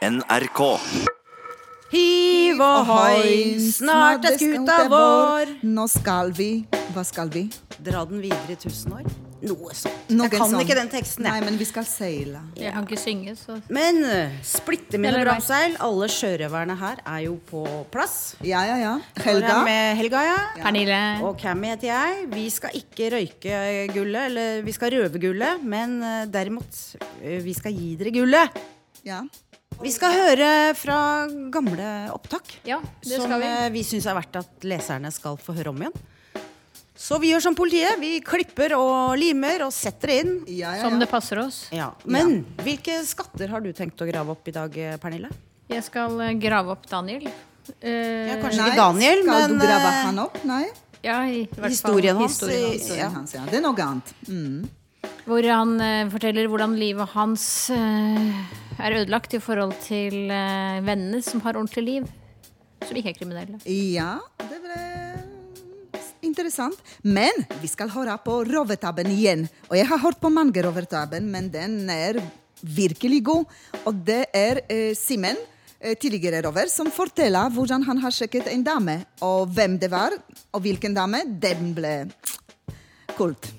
NRK. Hiv og hoi, snart er skuta vår. Nå skal vi Hva skal vi? Dra den videre i tusen år. Noe sånt. Jeg kan sånn. ikke den teksten, Nei, men vi skal seile. Jeg kan ikke synge, så Men splitte mine bramseil. Alle sjørøverne her er jo på plass. Ja, ja, ja. Helga. Helga. Med Helga, ja. Pernille Og Cammy heter jeg. Vi skal ikke røyke gullet, eller vi skal røve gullet, men eh, derimot eh, vi skal gi dere gullet. Ja. Vi skal høre fra gamle opptak. Ja, det som skal vi. eh, vi syns er verdt at leserne skal få høre om igjen. Så vi gjør som politiet. Vi klipper og limer og setter det inn. Ja, ja, Som det passer oss. Ja. Men hvilke skatter har du tenkt å grave opp i dag, eh, Pernille? Jeg skal eh, grave opp Daniel. Eh, Ja, kanskje Nei, ikke Daniel, skal men du grave han opp? Nei? ja, i hvert fall historien hans, historien hans. Historien Ja. hans, ja. Det er noe annet. Mm. Hvor han eh, forteller hvordan livet hans eh, er ødelagt i forhold til eh, vennene som har ordentlig liv. Som ikke er kriminelle. Ja, det ble interessant. Men vi skal høre på Rovetabben igjen. Og jeg har hørt på mange Rovetabben, men den er virkelig god. Og det er eh, Simen, eh, tidligere rover, som forteller hvordan han har sjekket en dame. Og hvem det var, og hvilken dame. Den ble kult.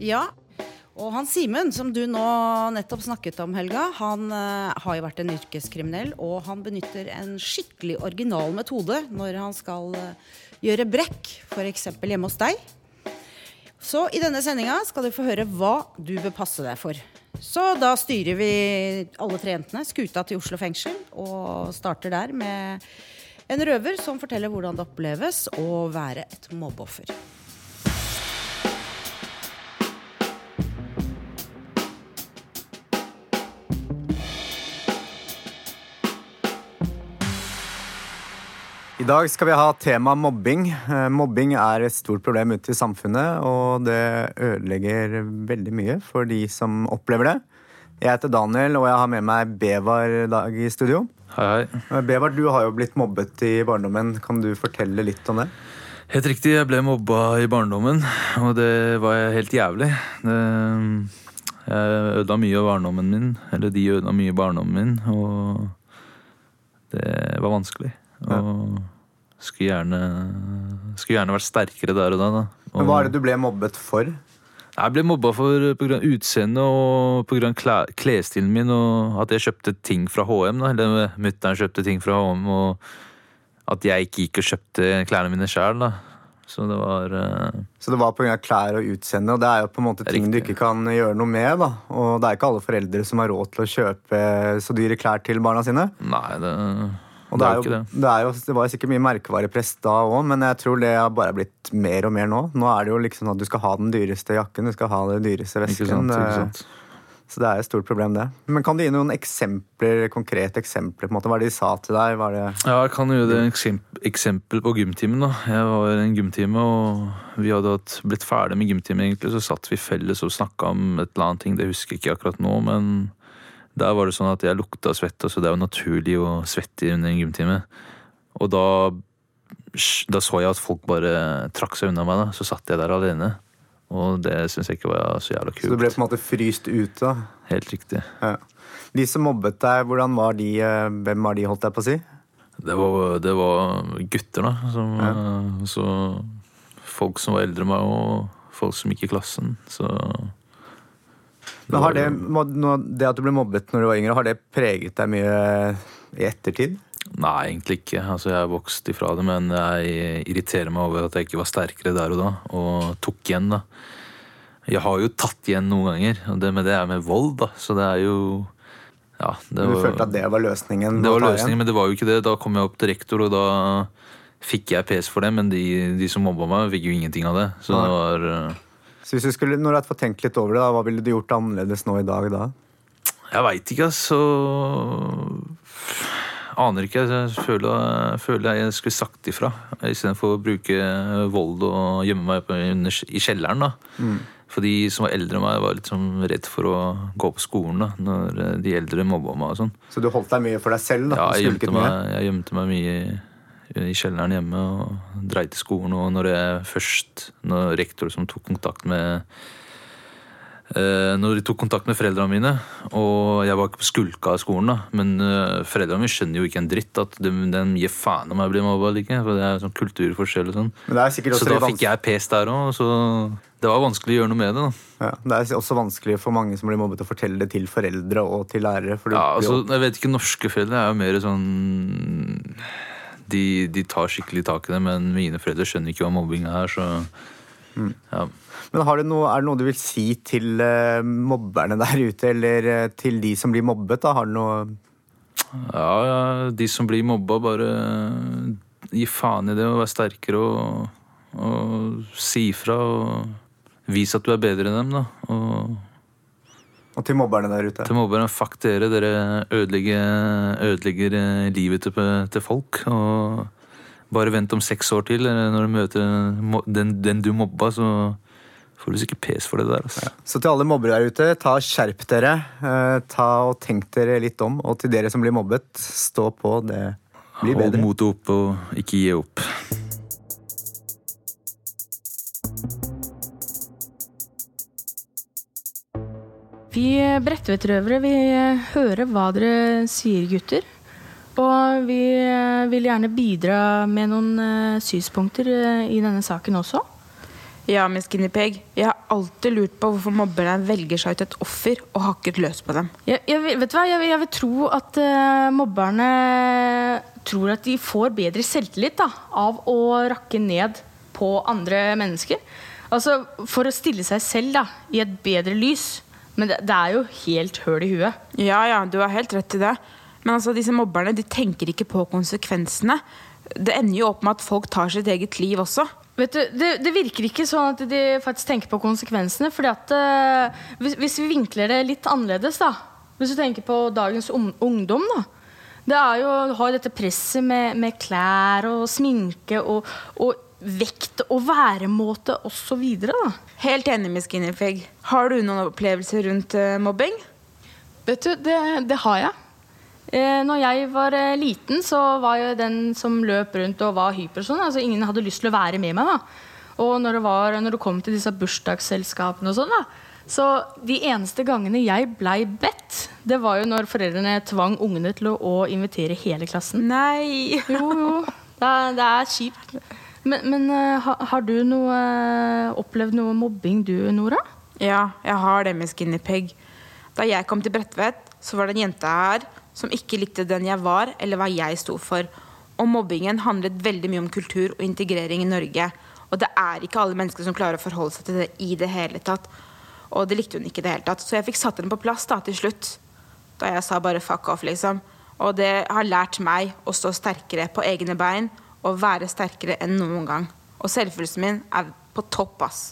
Ja. Og han Simen, som du nå nettopp snakket om, Helga, han uh, har jo vært en yrkeskriminell, og han benytter en skikkelig original metode når han skal uh, gjøre brekk, f.eks. hjemme hos deg. Så i denne sendinga skal du få høre hva du bør passe deg for. Så da styrer vi alle tre jentene skuta til Oslo fengsel, og starter der med en røver som forteller hvordan det oppleves å være et mobbeoffer. I dag skal vi ha tema mobbing. Eh, Mobbing er et stort problem ute i samfunnet, og det ødelegger veldig mye for de som opplever det. Jeg heter Daniel, og jeg har med meg Bevar dag i studio. Hei, hei. Eh, Bevar, du har jo blitt mobbet i barndommen. Kan du fortelle litt om det? Helt riktig, jeg ble mobba i barndommen, og det var helt jævlig. Det, jeg ødela mye av barndommen min, eller de ødela mye barndommen min, og det var vanskelig. Og skulle gjerne, skulle gjerne vært sterkere der og da. da. Og Men Hva er det du ble mobbet for? Jeg ble mobba for pga. utseendet og pga. klesstilen min, og at jeg kjøpte ting fra HM. da, Eller mutter'n kjøpte ting fra HM, og at jeg ikke gikk og kjøpte klærne mine sjæl. Så det var uh, Så det var pga. klær og utseende, og det er jo på en måte ting du ikke kan gjøre noe med. da. Og det er ikke alle foreldre som har råd til å kjøpe så dyre klær til barna sine. Nei, det, Og det det, jo jo, det. jo, det var jo sikkert mye merkevarepress da òg, men jeg tror det har bare blitt mer og mer nå. Nå er det jo liksom at du skal ha den dyreste jakken, du skal ha den dyreste Ikke vesken. sant, ikke eh, sant. Så det er et stort problem, det. Men kan du gi noen eksempler, konkrete eksempler? på en måte? Hva er det de sa til deg? Var det Ja, jeg kan gjøre det et eksempel på gymtimen. da. Jeg var i en gymtime, og vi hadde blitt ferdig med gymtimen, egentlig, så satt vi felles og snakka om et eller annet ting. Det husker jeg ikke akkurat nå, men der var det sånn at jeg lukta svette, så det er jo naturlig å svette under en gymtime. Og da, da så jeg at folk bare trakk seg unna meg, da. Så satt jeg der alene. Og det syns jeg ikke var så jævla Så du ble på en måte fryst ute? da? Helt riktig. Ja. De som mobbet deg, hvordan var de, eh, hvem var de, holdt jeg på å si? Det var, det var gutter, da. Som, ja. Så folk som var eldre enn meg, og folk som gikk i klassen. Så Men har det, det at du ble mobbet når du var yngre, har det preget deg mye i ettertid? Nei, egentlig ikke. Altså, jeg er vokst ifra det, men jeg irriterer meg over at jeg ikke var sterkere der og da, og tok igjen, da. Jeg har jo tatt igjen noen ganger, og det, med det er med vold, da. Så det er jo Ja. Det Du var, følte at det var løsningen? det var løsningen, men det var jo ikke det. Da kom jeg opp til rektor, og da fikk jeg pes for det, men de, de som mobba meg, fikk jo ingenting av det. Så det var eh, Så hvis du skulle, når du hadde fått tenkt litt over det, da, hva ville du gjort annerledes nå i dag da? Jeg veit ikke, altså. Aner ikke. Jeg føler, føler jeg skulle sagt ifra. Istedenfor å bruke vold og gjemme meg under, i kjelleren. da. For de som var eldre enn meg, var litt sånn redd for å gå på skolen da, når de eldre mobba meg. og sånn. Så du holdt deg mye for deg selv? da? Ja, jeg gjemte meg, jeg gjemte meg mye i, kjelleren hjemme og dreide skolen. Og når jeg først, når rektor som tok kontakt med eh, når de tok kontakt med foreldrene mine, og jeg var ikke på skulka av skolen, da, men eh, foreldrene mine skjønner jo ikke en dritt at de, de gir faen om jeg blir mobba eller ikke. For det er sånn kulturforskjell og sånn. Men det er sikkert Så da fikk jeg pes der òg, så det var vanskelig å gjøre noe med det. da. Ja, det er også vanskelig for mange som blir mobbet å fortelle det til foreldre og til lærere. For Ja, altså, jeg vet ikke, Norske foreldre er jo mer sånn de, de tar skikkelig tak i det, men mine foreldre skjønner ikke hva mobbing er. så ja. Men har du noe, er det noe du vil si til eh, mobberne der ute, eller eh, til de som blir mobbet? da? Har du noe Ja, ja, de som blir mobba, bare gi faen i det og være sterkere og, og si ifra. Og vis at du er bedre enn dem. da. Og Og til mobberne der ute? til mobberne, fuck dere. Dere ødelegger, ødelegger eh, livet til, til folk. Og bare vent om seks år til, når du møter den, den du mobba, så får du sikkert pes for det der. Altså. Så til alle mobbere der ute, ta skjerp dere. Eh, ta og Tenk dere litt om. Og til dere som blir mobbet, stå på. Det blir bedre. Hold motet oppe og ikke gi opp. Vi Bredtvet-røvere vil høre hva dere sier, gutter. Og vi vil gjerne bidra med noen eh, synspunkter eh, i denne saken også. Ja, Miss Guinea-pig. Jeg har alltid lurt på hvorfor mobberne velger seg ut et offer og hakket løs på dem. Jeg, jeg, vet hva? Jeg, jeg vil tro at uh, mobberne tror at de får bedre selvtillit da, av å rakke ned på andre mennesker. Altså For å stille seg selv da, i et bedre lys. Men det, det er jo helt høl i huet. Ja, ja, du har helt rett i det. Men altså, disse mobberne de tenker ikke på konsekvensene. Det ender jo opp med at folk tar sitt eget liv også. Vet du, det, det virker ikke sånn at de faktisk tenker på konsekvensene. fordi at uh, hvis, hvis vi vinkler det litt annerledes, da Hvis du tenker på dagens ung- ungdom, da. Det er jo, har jo dette presset med, med klær og sminke og, og vekt og væremåte osv. Helt enig, med Guinea-pig. Har du noen opplevelser rundt eh, mobbing? Vet du, det, det har jeg. Eh, når jeg var eh, liten, så var jeg den som løp rundt og var hyper. Sånn. Altså, ingen hadde lyst til å være med meg. da. Og når det, var, når det kom til disse bursdagsselskapene og sånn, da, så de eneste gangene jeg blei bedt, det var jo når foreldrene tvang ungene til å, å invitere hele klassen. Nei! Jo, jo. Det det er kjipt. Men, men eh, ha, har du noe, eh, opplevd noe mobbing du, Nora? Ja, jeg har det med Skinny Pig. Da jeg kom til Bredtvet, så var det en jente her som ikke likte den jeg var, eller hva jeg sto for. Og mobbingen handlet veldig mye om kultur og integrering i Norge. Og det er ikke alle mennesker som klarer å forholde seg til det i det hele tatt. Og det likte hun ikke i det hele tatt. Så jeg fikk satt henne på plass da til slutt. Da jeg sa bare fuck off, liksom. Og det har lært meg å stå sterkere på egne bein og være sterkere enn noen gang. Og selvfølelsen min er på topp, ass.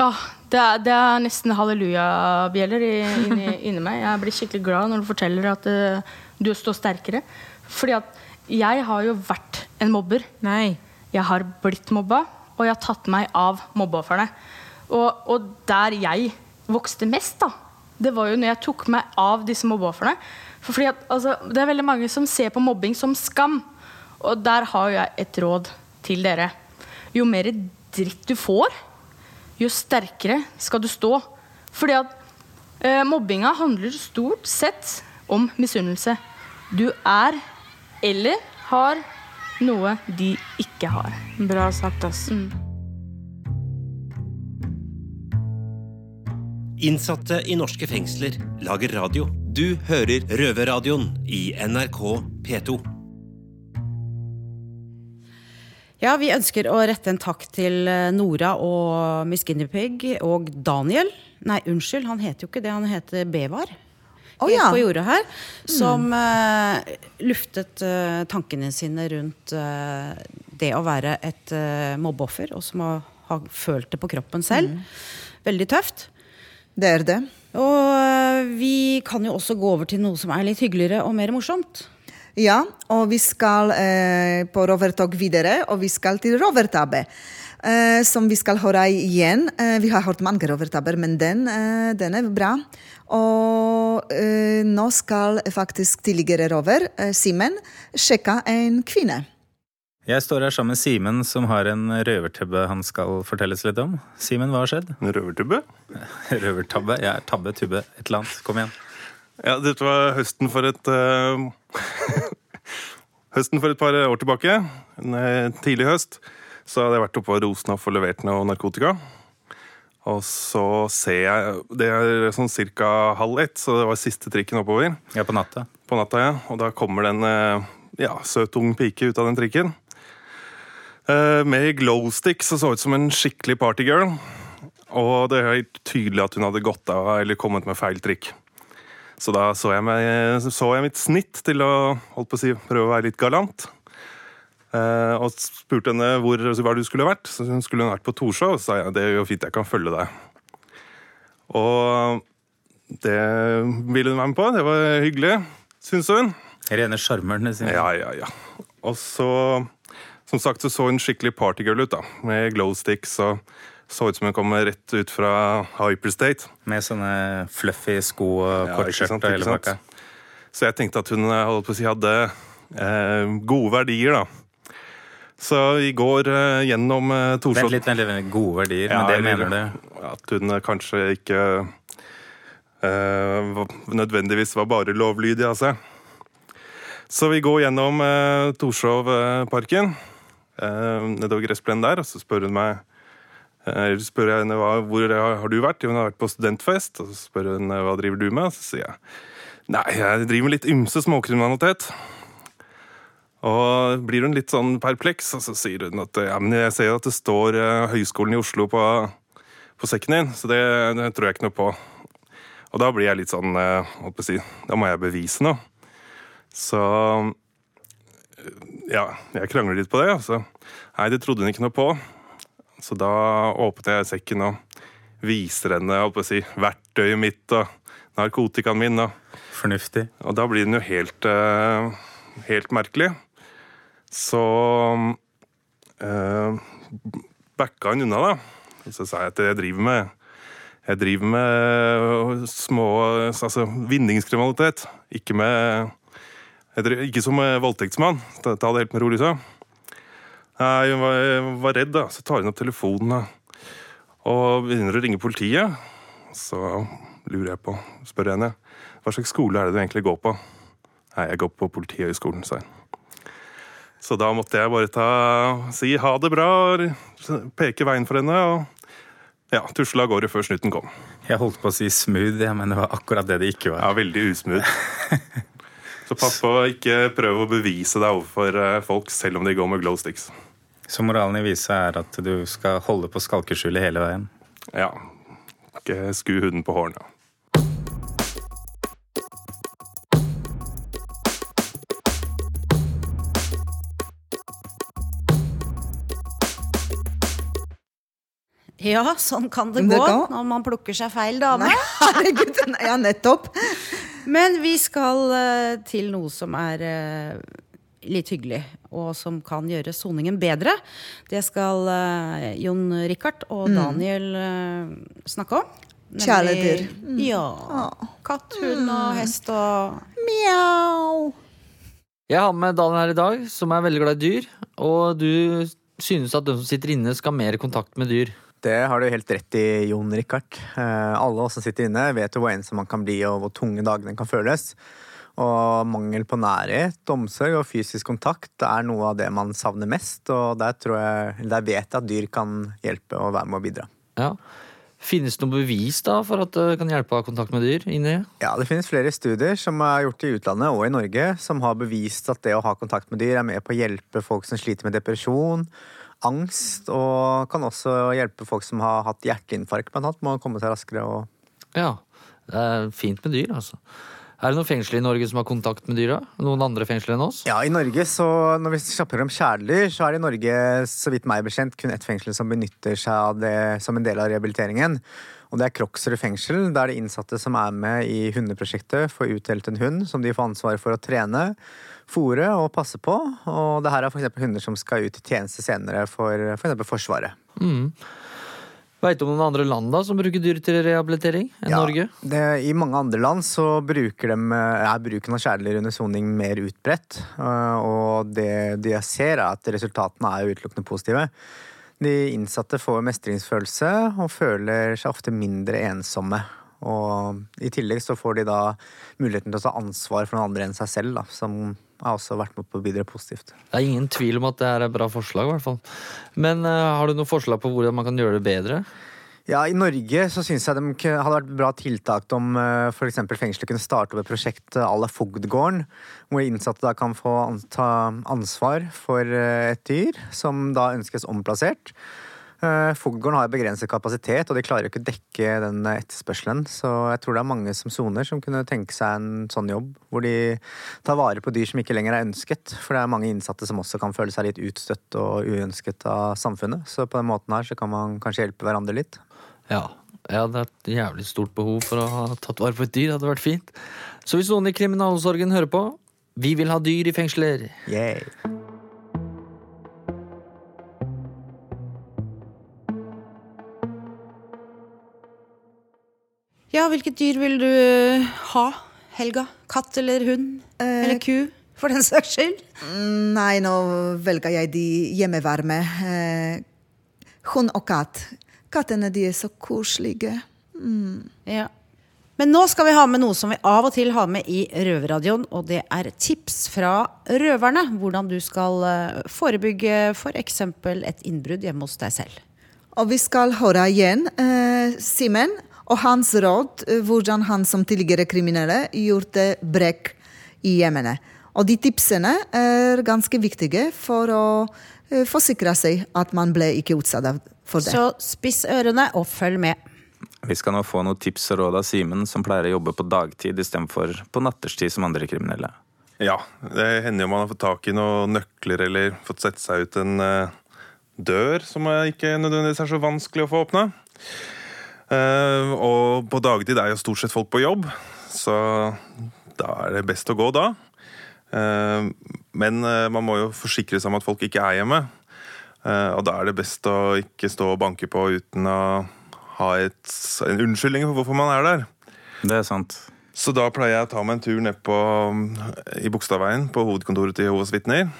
Ja, det er, det er nesten hallelujabjeller inni, inni meg. Jeg blir skikkelig glad når du forteller at uh, du står sterkere. Fordi at jeg har jo vært en mobber. Nei. Jeg har blitt mobba, og jeg har tatt meg av mobbeofrene. Og, og der jeg vokste mest, da, det var jo når jeg tok meg av disse mobbeofrene. For fordi at, altså, det er veldig mange som ser på mobbing som skam. Og der har jeg et råd til dere. Jo mer dritt du får, jo sterkere skal du stå. Fordi at eh, mobbinga handler stort sett om misunnelse. Du er eller har noe de ikke har. Bra sagt, ass. Innsatte i norske fengsler lager radio. Du hører Røverradioen i NRK P2. Ja, vi ønsker å rette en takk til eh, Nora og Miss Guinea-Pig og Daniel. Nei, unnskyld, han heter jo ikke det. Han heter Bevar. Å, ja. på jordet her. Som eh, luftet uh, tankene sine rundt uh, det å være et uh, mobbeoffer, og som har, har følt det på kroppen selv. Veldig tøft. Det er det. Og vi kan jo også gå over til noe som er litt hyggeligere og mer morsomt. Ja, og vi skal eh, på rovertog videre, og vi skal til rovertabbe. Eh, som vi skal høre igjen. Eh, vi har hørt mange rovertabber, men den, eh, den er bra. Og eh, nå skal faktisk tidligere rover, eh, Simen, sjekke en kvinne. Jeg står her sammen med Simen, som har en røvertabbe han skal fortelles litt om. Simen, hva har skjedd? En røvertubbe? Røvertabbe? Ja, tabbe, tubbe, et eller annet. Kom igjen. Ja, dette var høsten for et eh, Høsten for et par år tilbake, en tidlig høst, så hadde jeg vært oppe på Rosenhoff og levert noe narkotika. Og så ser jeg Det er sånn ca. halv ett, så det var siste trikken oppover. Ja, på natta. På natta, ja. Og da kommer det en eh, ja, søt ung pike ut av den trikken. Eh, Med glowstick så så ut som en skikkelig partygirl. Og det er helt tydelig at hun hadde gått av eller kommet med feil trikk. Så da så jeg, meg, så jeg mitt snitt til å holdt på å si, prøve å være litt galant. Eh, og spurte henne hvor, hva du skulle vært. Så hun skulle vært på Torshov. Så sa jeg det er jo fint, jeg kan følge deg. Og det ville hun være med på. Det var hyggelig, syns hun. Rene sjarmeren sin. Ja, ja, ja. Og så, som sagt, så så hun skikkelig partygirl ut, da. Med glowsticks og så ut som hun kom rett ut fra Hyperstate. Med sånne fluffy sko og Ja, kort ikke skjørt sant, og ikke hele pakka. Så jeg tenkte at hun eh, si, hadde eh, gode verdier, da. Så vi går eh, gjennom eh, Torshov Vent litt, vent litt. Gode verdier, Ja, men det mener du? At hun eh, kanskje ikke eh, nødvendigvis var bare lovlydig av seg. Så vi går gjennom eh, Torshovparken, eh, nedover gressplenen der, og så spør hun meg eh, spør jeg henne hvor har du vært. Hun har vært på studentfest. Og så spør hun eh, hva driver du med. Så sier jeg nei, jeg driver med litt ymse småkriminalitet. Og blir hun litt sånn perpleks, og så sier hun at ja, men jeg ser at det står eh, Høgskolen i Oslo på, på sekken din, så det, det tror jeg ikke noe på. Og da blir jeg litt sånn holdt si, Da må jeg bevise noe. Så ja, jeg krangler litt på det. Altså. Nei, det trodde hun ikke noe på. Så da åpnet jeg sekken og viser henne jeg si, verktøyet mitt og narkotikaen min. Og, Fornuftig. og da blir den jo helt, eh, helt merkelig. Så uh, backa hun unna, da. Så sa jeg at jeg driver med jeg driver med små altså vinningskriminalitet. Ikke med Ikke som eh, voldtektsmann. Ta det helt med ro, liksom. Nei, Hun var, jeg var redd, da. Så tar hun opp telefonen og begynner å ringe politiet. Så lurer jeg på, spør jeg henne hva slags skole er det du egentlig går på. Nei, jeg går på Politihøgskolen, sa hun. Så da måtte jeg bare ta, si ha det bra, og peke veien for henne. Og ja, Tusla av gårde før snuten kom. Jeg holdt på å si smooth, ja, men det var akkurat det det ikke var. Ja, veldig usmooth. Så pass på å ikke prøve å bevise deg overfor eh, folk, selv om de går med glow sticks. Så moralen i visa er at du skal holde på skalkeskjulet hele veien. Ja, ikke sku huden på hårene. Ja, sånn kan det Det gå kan. når man plukker seg feil dame. Nei, herregud. Ja, nettopp. Men vi skal eh, til noe som er eh, litt hyggelig, og som kan gjøre soningen bedre. Det skal uh, Jon Rikard og Daniel uh, snakke om. Nemlig- Kjæledyr. Ja. Katt, hund og hest og Mjau. Jeg har med Daniel her i dag, som er veldig glad i dyr. Og du synes at de som sitter inne, skal ha mer kontakt med dyr. Det har du helt rett i, Jon Rikard. Eh, alle oss som sitter inne, vet jo hvor ensom man kan bli, og hvor tunge dagene kan føles. Og mangel på nærhet, omsorg og fysisk kontakt er noe av det man savner mest. Og der, tror jeg, der vet jeg at dyr kan hjelpe og være med å bidra. Ja. Finnes det noe bevis da for at det kan hjelpe å ha kontakt med dyr inni? Ja, Det finnes flere studier som er gjort i utlandet og i Norge, som har bevist at det å ha kontakt med dyr er med på å hjelpe folk som sliter med depresjon, angst, og kan også hjelpe folk som har hatt hjerteinfarkt, blant annet, med å komme seg raskere. og Ja, det er fint med dyr, altså. Er det noen fengsler i Norge som har kontakt med dyra? Noen andre fengsler enn oss? Ja, i Norge, så Når vi snakker om kjæledyr, så er det i Norge så vidt meg bekjent, kun ett fengsel som benytter seg av det som en del av rehabiliteringen. Og Det er Kroksrud fengsel. Der de innsatte som er med i hundeprosjektet, får utdelt en hund som de får ansvar for å trene, fòre og passe på. Og det her er eksempel hunder som skal ut i tjeneste senere for f.eks. For Forsvaret. Mm. Veit du om noen andre land da som bruker dyr til rehabilitering enn Norge? Det, I mange andre land så bruker dem, eh, er bruken av kjæledyr under soning mer utbredt. eh, Og det, det jeg ser, er at resultatene er utelukkende positive. De innsatte får mestringsfølelse og føler seg ofte mindre ensomme. Og i tillegg så får de da muligheten til å ta ansvar for noen andre enn seg selv, da, som har også vært med på å bidra positivt. Det er ingen tvil om at det er et bra forslag, i hvert fall. Men uh, har du noen forslag på hvordan man kan gjøre det bedre? Ja, I Norge så syns jeg det hadde vært bra tiltak om f.eks. fengselet kunne starte opp et prosjekt à la Fogdgården, hvor innsatte da kan få ta ansvar for eh, et dyr som da ønskes omplassert. Eh, Fogdgården har begrenset kapasitet, og de klarer ikke å dekke den etterspørselen. Så jeg tror det er mange som soner som kunne tenke seg en sånn jobb, hvor de tar vare på dyr som ikke lenger er ønsket. For det er mange innsatte som også kan føle seg litt utstøtt og uønsket av samfunnet. Så på den måten her så kan man kanskje hjelpe hverandre litt. Ja. Ja, det er et jævlig stort behov for å ha tatt vare på et dyr. Det hadde vært fint. Så hvis noen i kriminalomsorgen hører på, vi vil ha dyr i fengsler. Yay. Ja, hvilket dyr vil du ha, Helga? Katt eller hund? eller ku, for den saks skyld? Mm, Nei, nå velger jeg de hjemmevarme. Eh, hund og katt. Kattene de er så koselige. Mm. Ja. Men nå skal vi ha med noe som vi av og til har med i Røverradioen, og det er tips fra røverne. Hvordan du skal eh, forebygge f.eks. et innbrudd hjemme hos deg selv. Og vi skal høre igjen eh, Simen og hans råd eh, hvordan han som tidligere kriminelle gjorde brekk i hjemmene. Og de tipsene er ganske viktige for å eh, forsikre seg at man ble ikke utsatt for det. Så spiss ørene og følg med. Vi skal nå få noen tips og råd av Simen, som pleier å jobbe på dagtid istedenfor på natterstid som andre kriminelle. Ja, det hender jo man har fått tak i noen nøkler eller fått sette seg ut en eh, dør som eh, ikke nødvendigvis er så vanskelig å få åpna. Eh, og på dagtid er jo stort sett folk på jobb, så da er det best å gå da. Eh, men eh, man må jo forsikre seg om at folk ikke er hjemme. Og da er det best å ikke stå og banke på uten å ha et, en unnskyldning for hvorfor man er der. Det er sant. Så da pleier jeg å ta meg en tur ned på, i Bogstadveien på hovedkontoret til Jehovas vitner.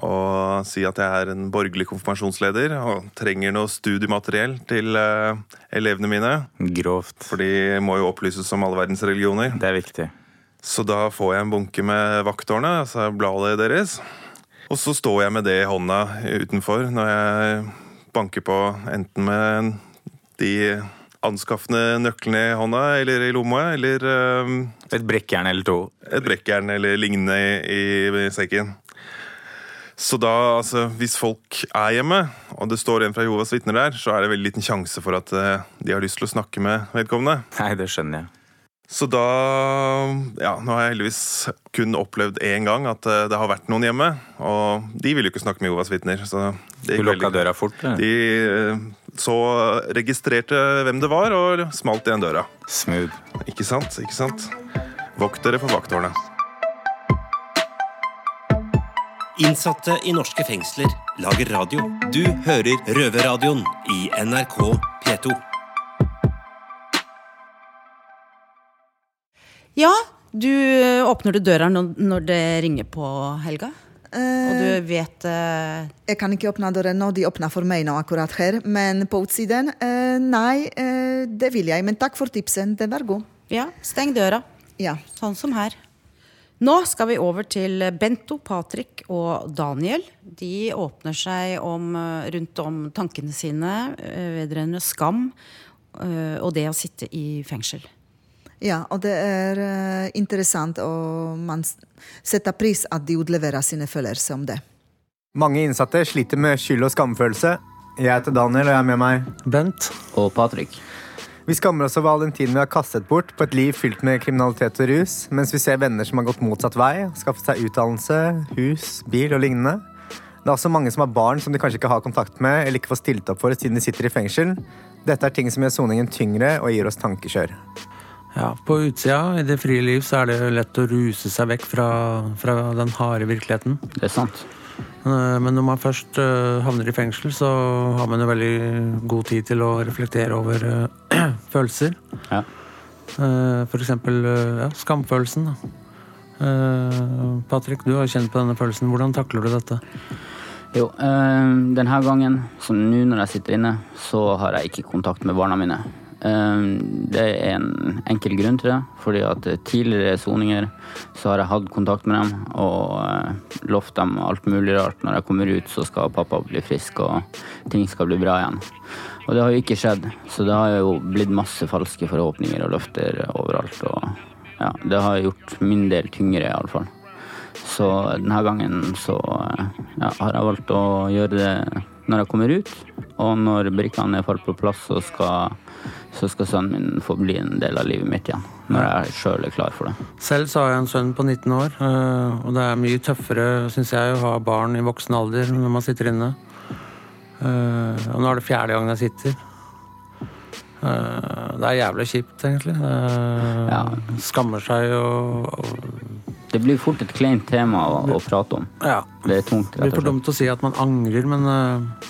Og si at jeg er en borgerlig konfirmasjonsleder og trenger noe studiemateriell til eh, elevene mine. Grovt. For de må jo opplyses om alle verdens religioner. Det er viktig. Så da får jeg en bunke med vakttårnet, altså bladet deres. Og så står jeg med det i hånda utenfor når jeg banker på enten med de anskaffende nøklene i hånda eller i lomma, eller eh, Et brekkjern eller to. et brekkjern eller lignende i, i sekken. Så da, altså, hvis folk er hjemme, og det står en fra Jehovas vitner der, så er det veldig liten sjanse for at uh, de har lyst til å snakke med vedkommende. Nei, det skjønner jeg. Så da Ja, nå har jeg heldigvis kun opplevd én gang at uh, det har vært noen hjemme. Og de ville jo ikke snakke med Jehovas vitner. Så det Du lukka døra fort? eller? De uh, så registrerte hvem det var, og smalt igjen døra. Smooth. Ikke sant? Ikke sant? Vokt dere for vakttårnet. Innsatte i norske fengsler lager radio. Du hører Røverradioen i NRK P2. Ja, du eh, åpner du døra når, når det ringer på, Helga? Og du vet uh... Jeg kan ikke åpne døren nå, de åpner for meg nå akkurat her. Men på utsiden, uh, nei, uh, det vil jeg. Men takk for tipsen, den var god. Ja, steng døra. Ja. Sånn som her. Nå skal vi over til Bento, Patrick og Daniel. De åpner seg om, eh, rundt om tankene sine eh, vedrørende skam eh, og det å sitte i fengsel. Ja, og det er interessant, og man setter pris at de utleverer sine følelser om det. Mange innsatte sliter med skyld- og skamfølelse. Jeg heter Daniel, og jeg er med meg Bent. Og Patrick. Vi skammer oss over all den tiden vi har kastet bort på et liv fylt med kriminalitet og rus, mens vi ser venner som har gått motsatt vei, skaffet seg utdannelse, hus, bil og lignende. Det er også mange som har barn som de kanskje ikke har kontakt med eller ikke får stilt opp for siden de sitter i fengsel. Dette er ting som gjør soningen tyngre og gir oss tankekjør. Ja, På utsida i det frie liv så er det lett å ruse seg vekk fra, fra den harde virkeligheten. Det er sant. Eh, Men når man først eh, havner i fengsel, så har man jo veldig god tid til å reflektere over eh, følelser. Ja. Eh, For eksempel ja, skamfølelsen. Eh, Patrick, du har kjent på denne følelsen. Hvordan takler du dette? Jo, denne gangen, som nå når jeg sitter inne, så har jeg ikke kontakt med barna mine. Eh, det er en enkel grunn til det. Fordi at tidligere soninger så har jeg hatt kontakt med dem og eh, lovt dem alt mulig rart. Når jeg kommer ut, så skal pappa bli frisk og ting skal bli bra igjen. Og det har jo ikke skjedd, så det har jo blitt masse falske forhåpninger og løfter overalt. Og ja, det har gjort min del tyngre, iallfall. Så denne gangen så ja, har jeg valgt å gjøre det når jeg kommer ut. Og når brikkene er falt på plass, så skal, så skal sønnen min få bli en del av livet mitt igjen. Når jeg sjøl er klar for det. Selv så har jeg en sønn på 19 år, eh, og det er mye tøffere, syns jeg, å ha barn i voksen alder når man sitter inne. Eh, Og nå er det fjerde gang jeg sitter. Eh, Det er jævlig kjipt, egentlig. Det Skammer seg og, og Det blir fort et kleint tema å, å prate om. Ja. Det er tungt, Det blir for dumt å si at man angrer, men uh,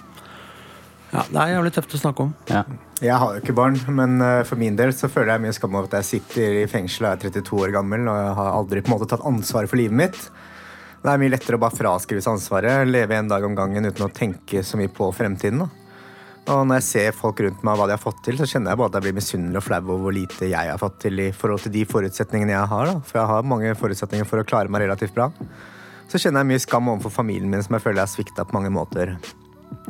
ja, det er jævlig tøft å snakke om. Jeg har jo ikke barn, men uh, for min del så føler jeg mye skam over at jeg sitter i fengsel og er 32 år gammel og jeg har aldri på en måte tatt ansvar for livet mitt. Det er mye lettere å bare fraskrive seg ansvaret, leve en dag om gangen uten å tenke så mye på fremtiden. Da. Og når jeg ser folk rundt meg hva de har fått til, så kjenner jeg bare at jeg blir misunnelig og flau over hvor lite jeg har fått til i forhold til de forutsetningene jeg har. Da. For jeg har mange forutsetninger for å klare meg relativt bra. Så kjenner jeg mye skam overfor familien min som jeg føler jeg har svikta på mange måter.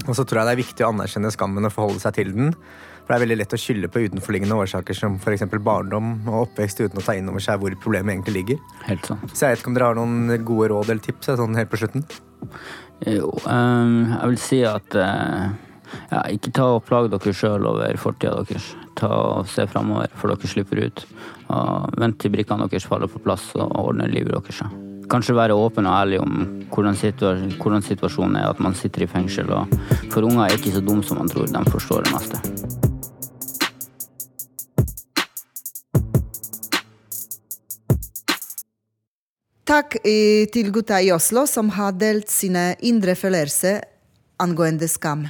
Og så tror jeg det er viktig å anerkjenne skammen og forholde seg til den. For det er veldig lett å skylde på utenforliggende årsaker som f.eks. barndom og oppvekst uten å ta inn over seg hvor problemet egentlig ligger. Helt sånn. Så jeg vet ikke om dere har noen gode råd eller tips sånn helt på slutten? Jo, um, jeg vil si at eh, ja, ikke ta og plage dere sjøl over fortida deres. Ta og Se framover for dere slipper ut. Og vent til brikkene deres faller på plass og ordner livet deres. Kanskje være åpen og ærlig om hvordan, situa hvordan situasjonen er at man sitter i fengsel. Og for unger er ikke så dumme som man tror. De forstår det meste. Takk eh, til gutta i Oslo som har delt sine indre følelser angående skam.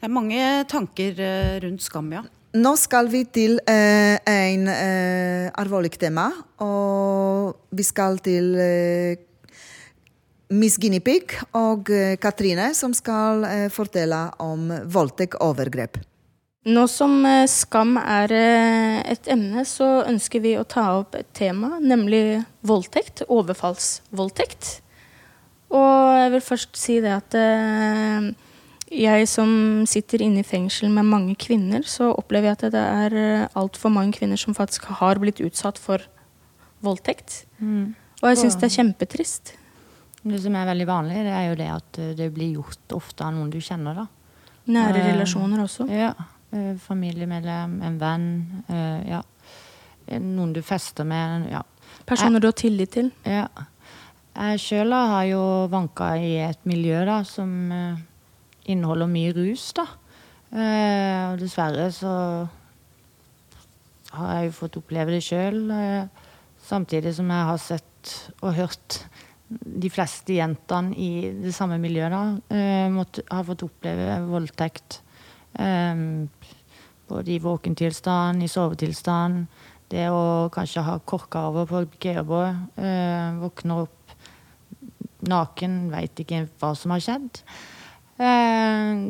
Det er mange tanker eh, rundt skam, ja. Nå skal vi til eh, en eh, alvorlig tema, og vi skal til eh, Miss Guinea Pig og eh, Katrine, som skal eh, fortelle om voldtekt og overgrep. Nå som eh, skam er eh, et emne, så ønsker vi å ta opp et tema, nemlig voldtekt. Overfallsvoldtekt. Og jeg vil først si det at eh, jeg som sitter inne i fengsel med mange kvinner, så opplever jeg at det er altfor mange kvinner som faktisk har blitt utsatt for voldtekt. Mm. Og jeg syns det er kjempetrist. Det som er veldig vanlig, det er jo det at eh, det blir gjort ofte av noen du kjenner, da. Nære Eh, relasjoner også. Ja. eh, Familiemedlem, en venn. eh, Ja. Eh, Noen du fester med. Ja. Personer du har tillit til. Ja. Jeg sjøl har jo vanka i et miljø da, som eh, inneholder mye rus, da. Eh, og dessverre så har jeg jo fått oppleve det sjøl. Eh, samtidig som jeg har sett og hørt de fleste jentene i det samme miljøet da, eh, måtte, har fått oppleve voldtekt. Eh, både i våkentilstand, i sovetilstand. Det å kanskje ha korka over på GH-båt, eh, våkner opp naken, veit ikke hva som har skjedd. Eh,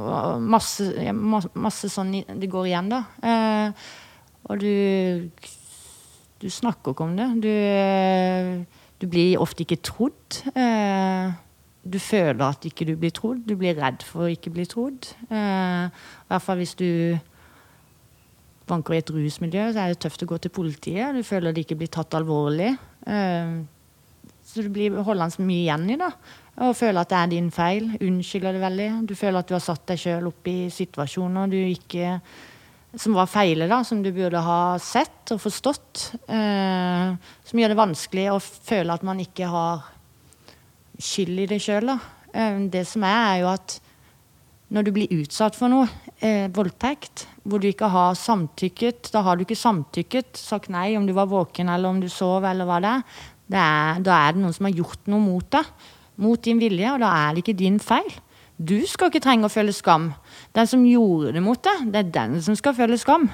og masse, masse sånn det går igjen, da. Eh, og du Du snakker ikke om det. Du, du blir ofte ikke trodd. Eh, du føler at ikke du blir trodd. Du blir redd for å ikke bli trodd. I hvert fall hvis du vanker i et rusmiljø, så er det tøft å gå til politiet. Du føler det ikke blir tatt alvorlig. Eh, så du blir holdende mye igjen i det. Og føler at det er din feil. Unnskylder det veldig. Du føler at du har satt deg sjøl opp i situasjoner du ikke som var feile, da, som du burde ha sett og forstått. Eh, som gjør det vanskelig å føle at man ikke har skyld i det sjøl. Eh, det som er, er jo at når du blir utsatt for noe, eh, voldtekt, hvor du ikke har samtykket, da har du ikke samtykket, sagt nei om du var våken eller om du sov eller hva det er. Er da er det noen som har gjort noe mot deg. mot din vilje, og da er det ikke din feil. Du skal ikke trenge å føle skam. Den som gjorde det mot deg, det er den som skal føle skam.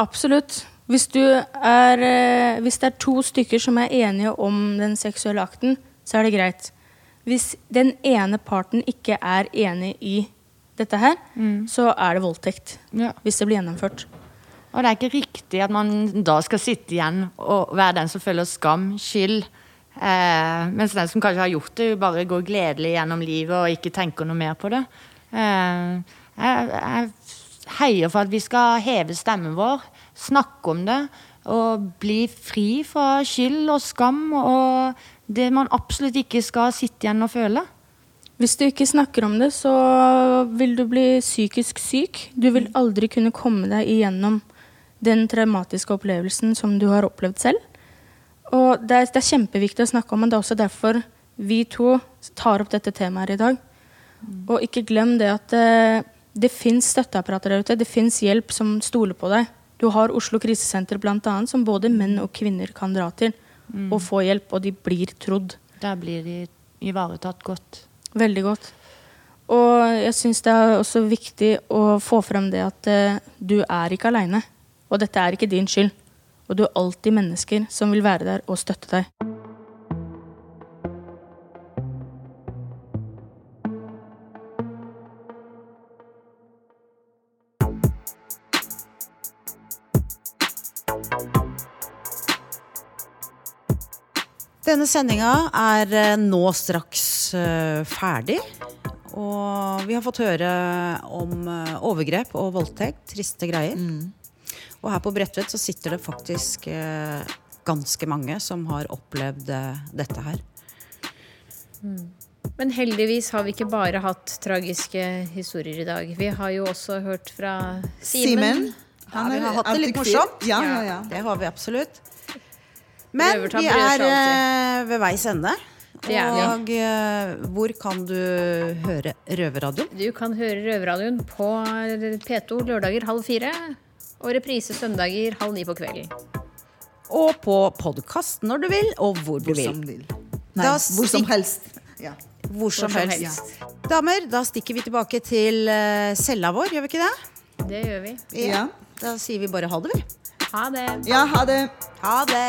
Absolutt. Hvis, du er, eh, hvis det er to stykker som er enige om den seksuelle akten, så er det greit. Hvis den ene parten ikke er enig i dette her, så er det voldtekt. Hvis det blir gjennomført. Og det er ikke riktig at man da skal sitte igjen og være den som føler skam, skyld. Eh, mens den som kanskje har gjort det, bare går gledelig gjennom livet og ikke tenker noe mer på det. Eh, jeg, jeg heier for at vi skal heve stemmen vår, snakke om det og bli fri fra skyld og skam og det man absolutt ikke skal sitte igjen og føle. Hvis du ikke snakker om det, så vil du bli psykisk syk. Du vil aldri kunne komme deg igjennom den traumatiske opplevelsen som du har opplevd selv. Og det er, det er kjempeviktig å snakke om, men det er også derfor vi to tar opp dette temaet i dag. Og ikke glem det at det, det fins støtteapparater der ute. Det fins hjelp som stoler på deg. Du har Oslo krisesenter annet, som både menn og kvinner kan dra til Mm. og få hjelp, og de blir trodd. Der blir de ivaretatt godt. Veldig godt. Og jeg syns det er også viktig å få frem det at uh, du er ikke aleine. Og dette er ikke din skyld. Og du har alltid mennesker som vil være der og støtte deg. Denne sendinga er eh, nå straks eh, ferdig. Og vi har fått høre om eh, overgrep og voldtekt. Triste greier. Og her på Bredtvet så sitter det faktisk eh, ganske mange som har opplevd eh, dette her. Men heldigvis har vi ikke bare hatt tragiske historier i dag. Vi har jo også hørt fra Simen. Ja, vi har hatt det litt morsomt. Ja, ja, ja. Det har vi absolutt. Men vi er eh, ved veis ende. Og hvor kan du høre Røverradioen? Du kan høre Røverradioen på P2 lørdager halv fire. Og reprise søndager halv ni på kvelden. Og på podkast når du vil, og hvor du Hvor vil. som vil. Nei, Da hvor som helst. Ja. Hvor som Hvor som helst. helst. Damer, da stikker vi tilbake til eh, cella vår, gjør vi ikke det? Det gjør vi. Ja. Da sier vi bare ha det, vi. Ha det. ja, ha det. Ha det.